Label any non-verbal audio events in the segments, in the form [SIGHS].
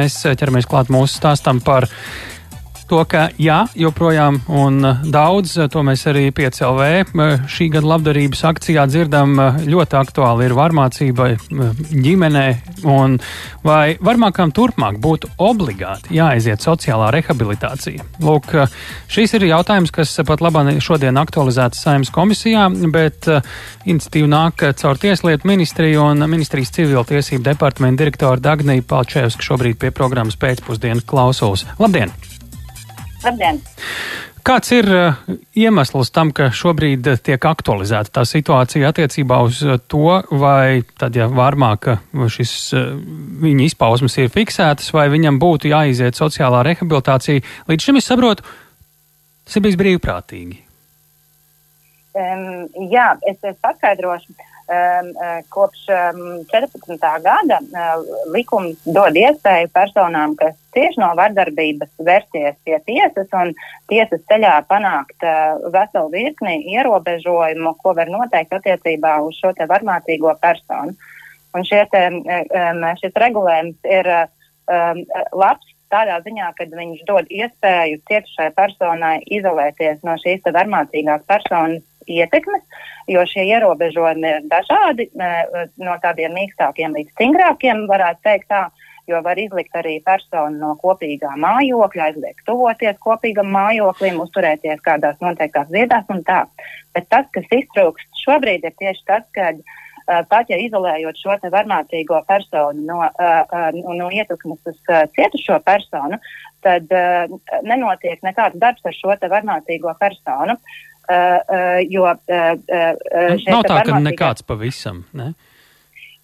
Mēs ķeramies klāt mūsu stāstam par to, ka jā, joprojām un uh, daudz, uh, to mēs arī PCLV uh, šī gada labdarības akcijā dzirdam, ļoti aktuāli ir varmācība ģimenē, un vai varmākām turpmāk būtu obligāti jāaiziet sociālā rehabilitācija? Lūk, šīs ir jautājums, kas pat labāk šodien aktualizēts saimnes komisijā, bet iniciatīva nāk caur Tieslietu ministriju un ministrijas civiltiesību departamentu direktoru Dagniju Palčēvsku šobrīd pie programmas pēcpusdienas klausos. Labdien! Labdien! Kāds ir uh, iemesls tam, ka šobrīd uh, tiek aktualizēta tā situācija attiecībā uz uh, to, vai tad, ja varmāk šis viņa izpausmes ir fiksētas, vai viņam būtu jāiziet sociālā rehabilitācija? Līdz šim es saprotu, tas ir bijis brīvprātīgi. Um, jā, es, es paskaidrošu. Um, kopš um, 14. gada uh, likums dod iespēju personām, kas cieši no vardarbības, vērsties pie tiesas un tiesas ceļā panākt uh, veselu virkni ierobežojumu, ko var noteikt attiecībā uz šo varmācīgo personu. Un šie te, um, šis regulējums ir um, labs tādā ziņā, ka viņš dod iespēju cietušai personai izolēties no šīs varmācīgās personas ietekmes, jo šie ierobežojumi ir dažādi, no tādiem mīkstākiem līdz stingrākiem, varētu teikt tā, jo var izlikt arī personu no kopīgā mājokļa, aizliegt tuvoties kopīgam mājoklim, uzturēties kādās noteiktās vietās un tā. Bet tas, kas iztrūkst šobrīd, ir tieši tas, ka uh, pat ja izolējot šo varmācīgo personu no, uh, no ietekmes uz cietušo personu, tad nenotiek nekāds darbs ar šo varmācīgo personu. Uh, uh, jo uh, šeit nav tā, ka nekāds pavisam. Ne?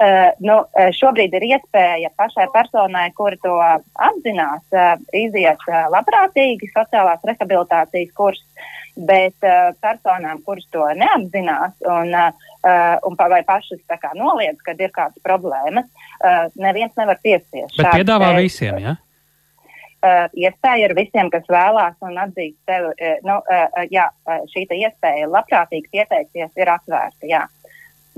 Uh, nu, šobrīd ir iespēja pašai personai, kur to apzinās, uh, iziet uh, labprātīgi sociālās rehabilitācijas kurs, bet personām, kuras to neapzinās un, un vai pašas kā, noliedz, kad ir kādas problēmas, neviens nevar piespiest. Bet piedāvā visiem, ja? Uh, iespēja ir visiem, kas vēlās un atzīst sevi. Uh, nu, uh, jā, šī iespēja labprātīgi pieteikties ir atvērta. Jā.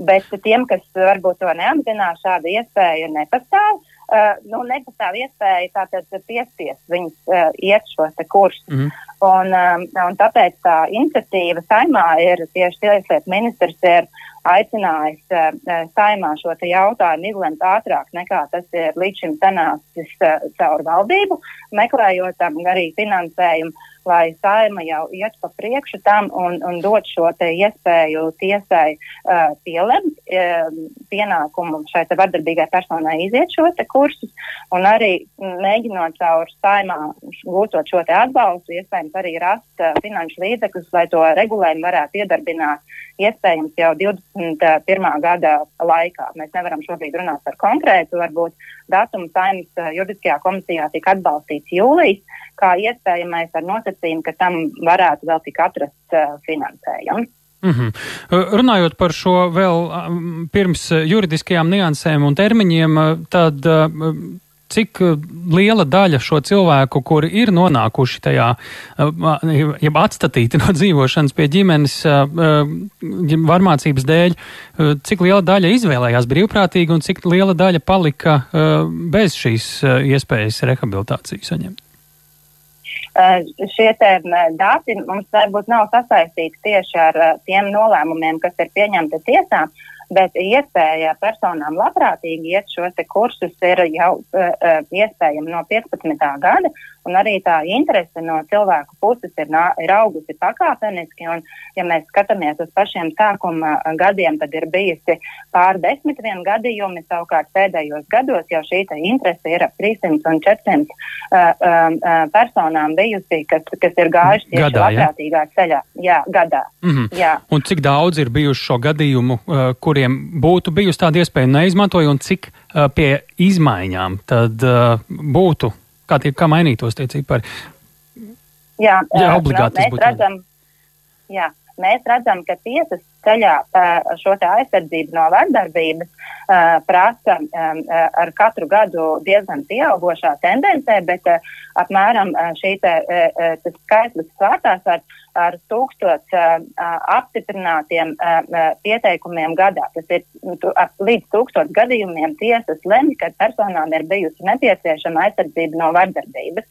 Bet tiem, kas varbūt to neapzinās, šāda iespēja nepastāv. Uh, nu, nepastāv iespēja tātad piespiest viņus uh, iet šo kursu. Mm. Un, um, un tāpēc tā iniciatīva saimā ir tieši tieslietu ministrs ir aicinājis uh, saimā šo jautājumu izlemt ātrāk nekā tas ir līdz šim sanācis uh, caur valdību, meklējot um, arī finansējumu lai saima jau iet pa priekšu tam un, un dot šo iespēju tiesai uh, pielemt uh, pienākumu šai vardarbīgai personai iziet šo kursus un arī mēģinot caur saimā gūtot šo atbalstu, iespējams arī rast uh, finanšu līdzekļus, lai to regulējumu varētu iedarbināt iespējams jau 21. gada laikā. Mēs nevaram šobrīd runāt par konkrētu, varbūt datumu saimnes uh, juridiskajā komisijā tika atbalstīts jūlijas, kā iespējamais ar nosacījumu, ka tam varētu vēl tik atrast uh, finansējumu. Mm -hmm. Runājot par šo vēl pirms juridiskajām niansēm un termiņiem, tad cik liela daļa šo cilvēku, kuri ir nonākuši tajā, jeb atstatīti [LAUGHS] no dzīvošanas pie ģimenes varmācības dēļ, cik liela daļa izvēlējās brīvprātīgi un cik liela daļa palika bez šīs iespējas rehabilitāciju saņemt? Šie dati mums varbūt nav sasaistīti tieši ar tiem nolēmumiem, kas ir pieņemti tiesā, bet iespēja personām labprātīgi iet šos kursus ir jau uh, iespējama no 15. gada, un arī tā interese no cilvēku puses ir, ir augusi pakāpeniski. Un, ja mēs skatāmies uz pašiem sākuma gadiem, tad ir bijusi pār desmit vien gadījumi, savukārt pēdējos gados jau šī interese ir ap 300 un 400 uh, uh, personām bijusi, kas, kas ir gājuši tieši gadā, labprātīgā ja? ceļā. Jā, gadā. Mm -hmm. jā. Un cik daudz ir bijuši šo gadījumu, uh, kuriem būtu bijusi tāda iespēja neizmantoja, un cik uh, pie izmaiņām tad uh, būtu kā, tie, kā mainītos tie cipari? Jā, jā obligāti. Nu, mēs, redzam, jā, mēs redzam, ka tiesas ceļā šo aizsardzību no vardarbības prasa ar katru gadu diezgan pieaugošā tendencē, bet apmēram šī te, skaitlis svārtās ar, ar tūkstots apstiprinātiem pieteikumiem gadā. Tas ir nu, līdz tūkstots gadījumiem tiesas lemj, kad personām ir bijusi nepieciešama aizsardzība no vardarbības.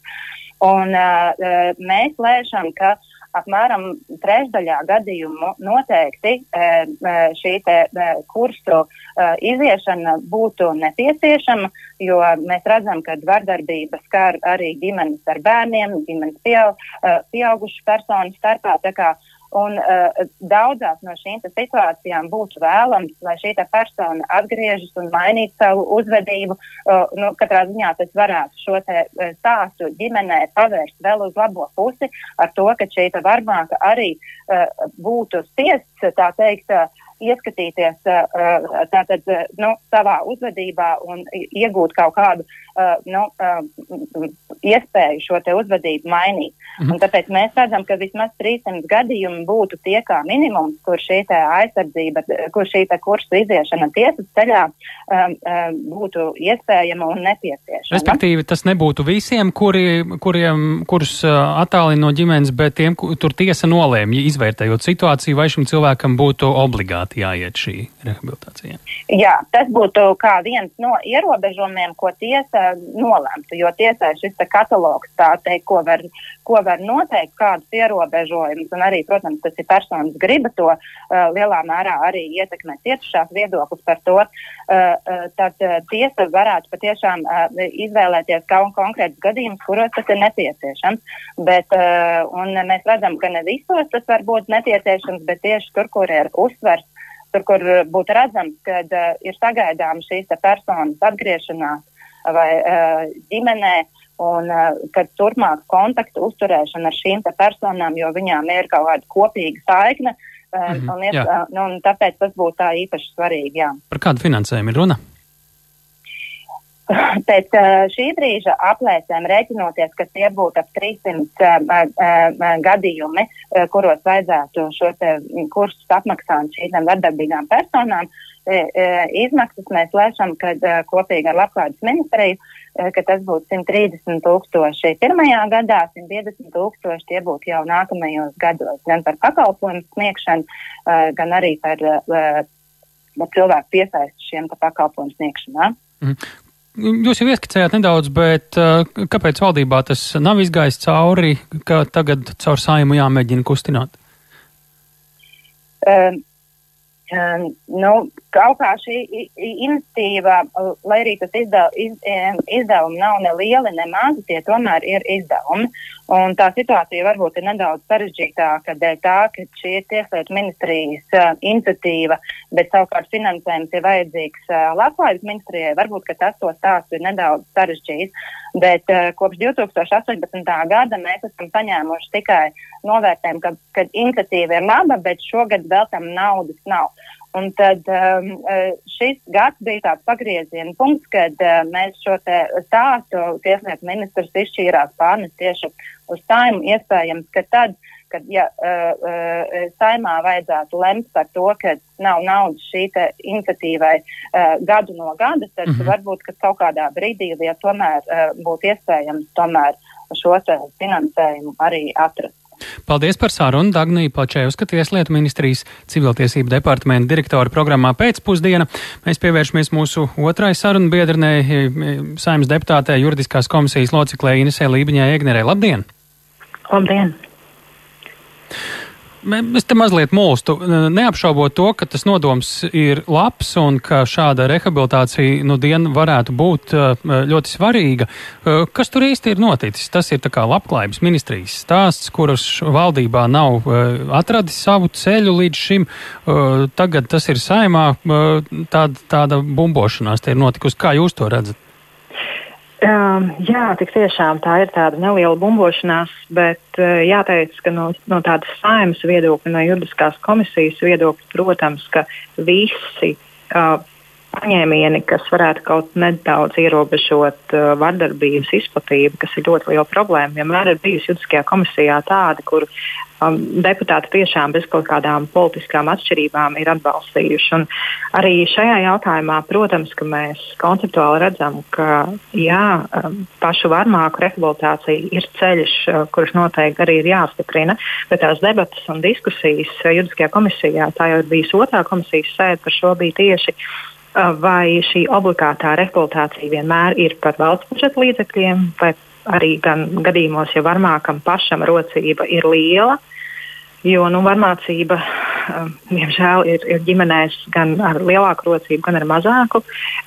Un, uh, mēs lēšam, ka uh, apmēram trešdaļā gadījumu noteikti e, e, šī te, e, kursu iziešana būtu nepieciešama, jo mēs redzam, ka vardarbība skar arī ģimenes ar bērniem, ģimenes pieaug, pieaugušu personu starpā. Un uh, daudzās no šīm situācijām būtu vēlams, lai šī persona atgriežas un mainītu savu uzvedību. Uh, nu, katrā ziņā tas varētu šo uh, stāstu ģimenē pavērst vēl uz labo pusi, ar to, ka šī varbāka arī uh, būtu spiests, teikt, uh, ieskatīties tātad, nu, savā uzvedībā un iegūt kaut kādu nu, iespēju šo uzvedību mainīt. Mhm. Un tāpēc mēs redzam, ka vismaz 300 gadījumi būtu tie kā minimums, kur šī aizsardzība, kur šī kursa iziešana tiesas ceļā um, um, būtu iespējama un nepieciešama. Respektīvi, tas nebūtu visiem, kuri, kuriem, kurus attālina no ģimenes, bet tiem, kur tur tiesa nolēma, izvērtējot situāciju, vai šim cilvēkam būtu obligāti jāiet šī rehabilitācija. Jā, tas būtu kā viens no ierobežojumiem, ko tiesa nolemtu, jo tiesai šis katalogs tā teikt, ko var, ko var noteikt, kādus ierobežojumus, un arī, protams, tas ir personas griba to uh, lielā mērā arī ietekmē cietušās viedoklis par to, uh, tad uh, tiesa varētu patiešām uh, izvēlēties kaut konkrētus gadījumus, kuros tas ir nepieciešams. Bet, uh, mēs redzam, ka ne visos tas var būt nepieciešams, bet tieši tur, kur ir uzsvers, tur, kur būtu redzams, ka uh, ir sagaidām šīs personas atgriešanās vai uh, ģimenē, un uh, kad turpmāk kontaktu uzturēšana ar šīm personām, jo viņām ir kaut kāda kopīga saikne, um, mm -hmm, un, ies, uh, nu, un tāpēc tas būtu tā īpaši svarīgi. Jā. Par kādu finansējumu ir runa? [SIGHS] Pēc šī brīža aplēsēm rēķinoties, ka tie būtu ap 300 uh, uh, gadījumi, kuros vajadzētu šo kursus apmaksāt šīm vardarbīgām personām, izmaksas mēs lēšam, ka e, kopīgi ar Labklājības ministriju, ka tas būtu 130 tūkstoši pirmajā gadā, 150 tūkstoši tie būtu jau nākamajos gados, gan par pakalpojumu sniegšanu, gan arī par, par cilvēku piesaistu šiem pakalpojumu sniegšanā. Jūs jau ieskicējāt nedaudz, bet uh, kāpēc valdībā tas nav izgājis cauri, ka tagad caur saimu jāmēģina kustināt? Um, Um, nu, kaut kā šī iniciatīva, lai arī tas izdev, iz, izdevumi nav ne lieli, ne mazi, tie tomēr ir izdevumi. Un tā situācija varbūt ir nedaudz sarežģītāka dēļ tā, ka šī ir tieslietu ministrijas uh, iniciatīva, bet savukārt finansējums ir vajadzīgs uh, Labklājības ministrijai. Varbūt, tas to stāstu ir nedaudz sarežģījis. Bet uh, kopš 2018. gada mēs esam saņēmuši tikai novērtējumu, ka, ka iniciatīva ir laba, bet šogad vēl tam naudas nav. Un tad um, uh, šis gads bija tāds pagrieziena punkts, kad uh, mēs šo stāstu tieslietu ministrs izšķīrās pārnest tieši uz saimu. Iespējams, ka tad, kad ja, uh, uh, saimā vajadzētu lemt par to, ka nav naudas šī iniciatīvai uh, gadu no gada, tad mm -hmm. varbūt kaut kādā brīdī, ja tomēr uh, būtu iespējams tomēr šo finansējumu arī atrast. Paldies par sarunu Dagnija Plačēvska Tieslietu ministrijas civiltiesību departamenta direktora programmā pēcpusdiena. Mēs pievēršamies mūsu otrai sarunu biedrnē, saimnes deputātē juridiskās komisijas loceklē Inesē Lībiņai Egnerē. Labdien! Labdien! Es te mazliet mūstu, neapšaubot to, ka tas nodoms ir labs un ka šāda rehabilitācija nu dien varētu būt ļoti svarīga. Kas tur īsti ir noticis? Tas ir tā kā labklājības ministrijas stāsts, kuras valdībā nav atradis savu ceļu līdz šim. Tagad tas ir saimā, tāda, tāda bumbošanās te ir notikusi. Kā jūs to redzat? Um, jā, tik tiešām tā ir tāda neliela bumbošanās, bet uh, jāteic, ka no, no tādas saimas viedokļa, no juridiskās komisijas viedokļa, protams, ka visi uh, paņēmieni, kas varētu kaut nedaudz ierobežot uh, vardarbības izplatību, kas ir ļoti liela problēma. Vienmēr ir bijusi juridiskajā komisijā tāda, kur um, deputāti tiešām bez kaut kādām politiskām atšķirībām ir atbalstījuši. Un arī šajā jautājumā, protams, mēs konceptuāli redzam, ka jā, um, pašu varmāku rehabilitācija ir ceļš, uh, kurš noteikti arī ir jāstiprina, bet tās debatas un diskusijas uh, juridiskajā komisijā, tā jau ir bijusi otrā komisijas sēde par šo bija tieši vai šī obligātā rehabilitācija vienmēr ir par valsts budžeta līdzekļiem, vai arī gan gadījumos, ja varmākam pašam rocība ir liela, Jo nu, varmācība, um, diemžēl, ir, ir ģimenēs gan ar lielāku rocību, gan ar mazāku.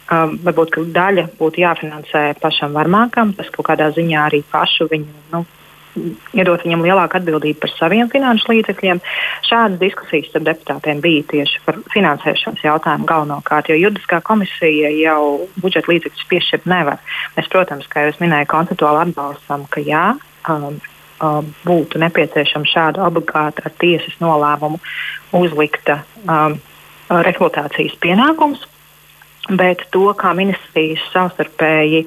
Um, varbūt daļa būtu jāfinansē pašam varmākam, tas kaut kādā ziņā arī pašu viņu. Nu, Iedot viņam lielāku atbildību par saviem finanšu līdzekļiem. Šādas diskusijas ar deputātiem bija tieši par finansēšanas jautājumu galvenokārt, jo juridiskā komisija jau budžeta līdzekļus piešķirt nevar. Mēs, protams, kā jau es minēju, konceptuāli atbalstam, ka jā, um, būtu nepieciešama šāda obligāta ar tiesas nolēmumu uzlikta um, rekrutācijas pienākums, bet to, kā ministrijas savstarpēji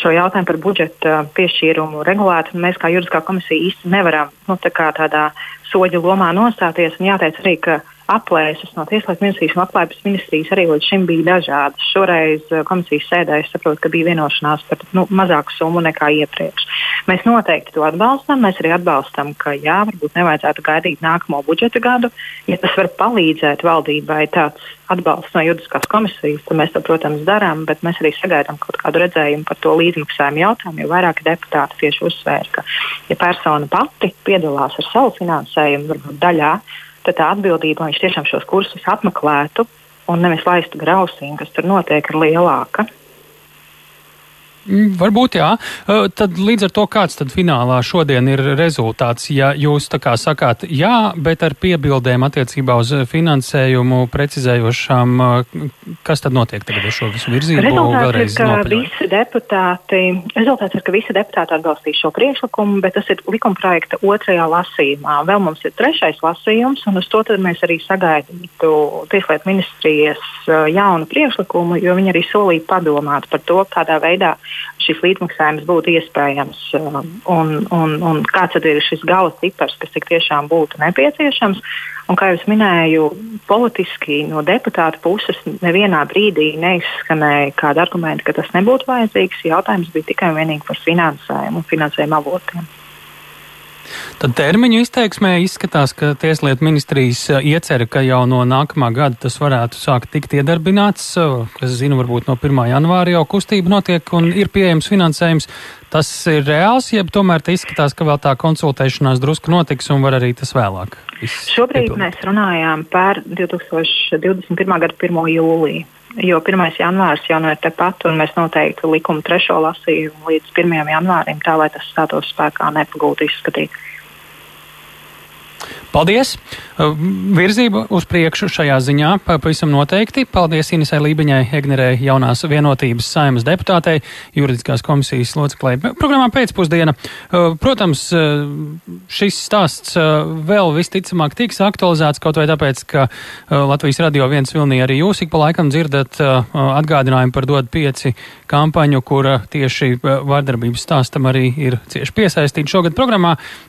šo jautājumu par budžeta piešķīrumu regulēt, mēs kā juridiskā komisija īsti nevaram nu, tā tādā soļa lomā nostāties. Jāteic arī, ka aplēses no Tieslietu ministrijas un aplēses ministrijas arī līdz šim bija dažādas. Šoreiz uh, komisijas sēdē es saprotu, ka bija vienošanās par nu, mazāku summu nekā iepriekš. Mēs noteikti to atbalstam. Mēs arī atbalstam, ka jā, varbūt nevajadzētu gaidīt nākamo budžeta gadu. Ja tas var palīdzēt valdībai tāds atbalsts no juridiskās komisijas, tad mēs to, protams, darām, bet mēs arī sagaidām kaut kādu redzējumu par to līdzmaksājumu jautājumu, jo vairāki deputāti tieši uzsvēra, ka, ja persona pati piedalās ar savu finansējumu, varbūt daļā, tad tā atbildība, lai viņš tiešām šos kursus apmeklētu un nevis laistu grausīm, kas tur notiek, ir lielāka. Mm, varbūt jā. Tad līdz ar to kāds tad finālā šodien ir rezultāts, ja jūs tā kā sakāt jā, bet ar piebildēm attiecībā uz finansējumu precizējošām, kas tad notiek tagad ar šo visu virzību? Rezultāts ir, ka visi deputāti, rezultāts ir, ka visi deputāti atbalstīs šo priekšlikumu, bet tas ir likumprojekta otrajā lasījumā. Vēl mums ir trešais lasījums, un uz to mēs arī sagaidītu Tieslietu ministrijas jaunu priekšlikumu, jo viņi arī solīja padomāt par to, kādā veidā šis līdzmaksājums būtu iespējams um, un, un, un kāds ir šis gala cipars, kas tik tiešām būtu nepieciešams. Un, kā jau minēju, politiski no deputāta puses nevienā brīdī neizskanēja kāda argumenta, ka tas nebūtu vajadzīgs. Jautājums bija tikai un vienīgi par finansējumu un finansējumu avotiem. Tad termiņu izteiksmē izskatās, ka Tieslietu ministrijas eh, iecer, ka jau no nākamā gada tas varētu sākt tikt iedarbināts. Eh, es zinu, varbūt no 1. janvāra jau kustība notiek un ir pieejams finansējums. Tas ir reāls, jeb tomēr izskatās, ka vēl tā konsultēšanās drusku notiks un var arī tas vēlāk. Šobrīd piepildīt. mēs runājām par 2021. gada 1. jūliju. Jo 1. janvārs jau no ir tepat, un mēs noteikti likumu trešo lasījumu līdz 1. janvārim, tā lai tas stātos spēkā nepagūti izskatīt. Paldies! Uh, virzība uz priekšu šajā ziņā pavisam noteikti. Paldies Inesai Lībiņai, Egnerē jaunās vienotības saimas deputātei, juridiskās komisijas loceklē. Programmā pēcpusdiena. Uh, protams, uh, šis stāsts vēl visticamāk tiks aktualizēts kaut vai tāpēc, ka Latvijas radio viens vilnī arī jūs ik pa laikam dzirdat atgādinājumu par dod pieci kampaņu, kura tieši vārdarbības stāstam arī ir cieši piesaistīta šogad programmā.